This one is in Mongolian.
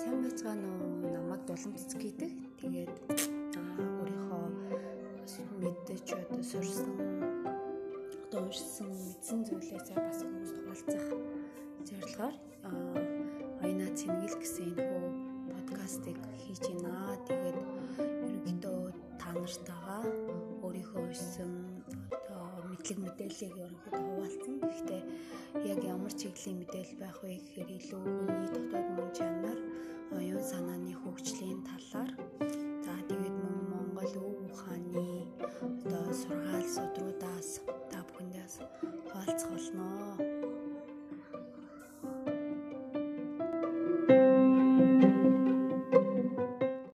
сайн байцгаана уу? Намайг Дулам цэцэг гэдэг. Тэгээд аа өөрийнхөө мэдээч одоо сурсан одоо уншсан мэдсэн зүйлээсээ бас хүмүүст оролцох зорилгоор ойна цэнгэл гэсэн энэ хөө подкастыг хийж байна. Тэгээд ерөнхийдөө та нартайгаа өөрийнхөө уншсан одоо мэдлэг мэдээллийг ерөнхийдөө хуваалцсан. Гэхдээ яг ямар чиглэлийн мэдээлэл байх вэ гэхээр илүү өдрүүдээс та бүхэндээс хаалцах болно.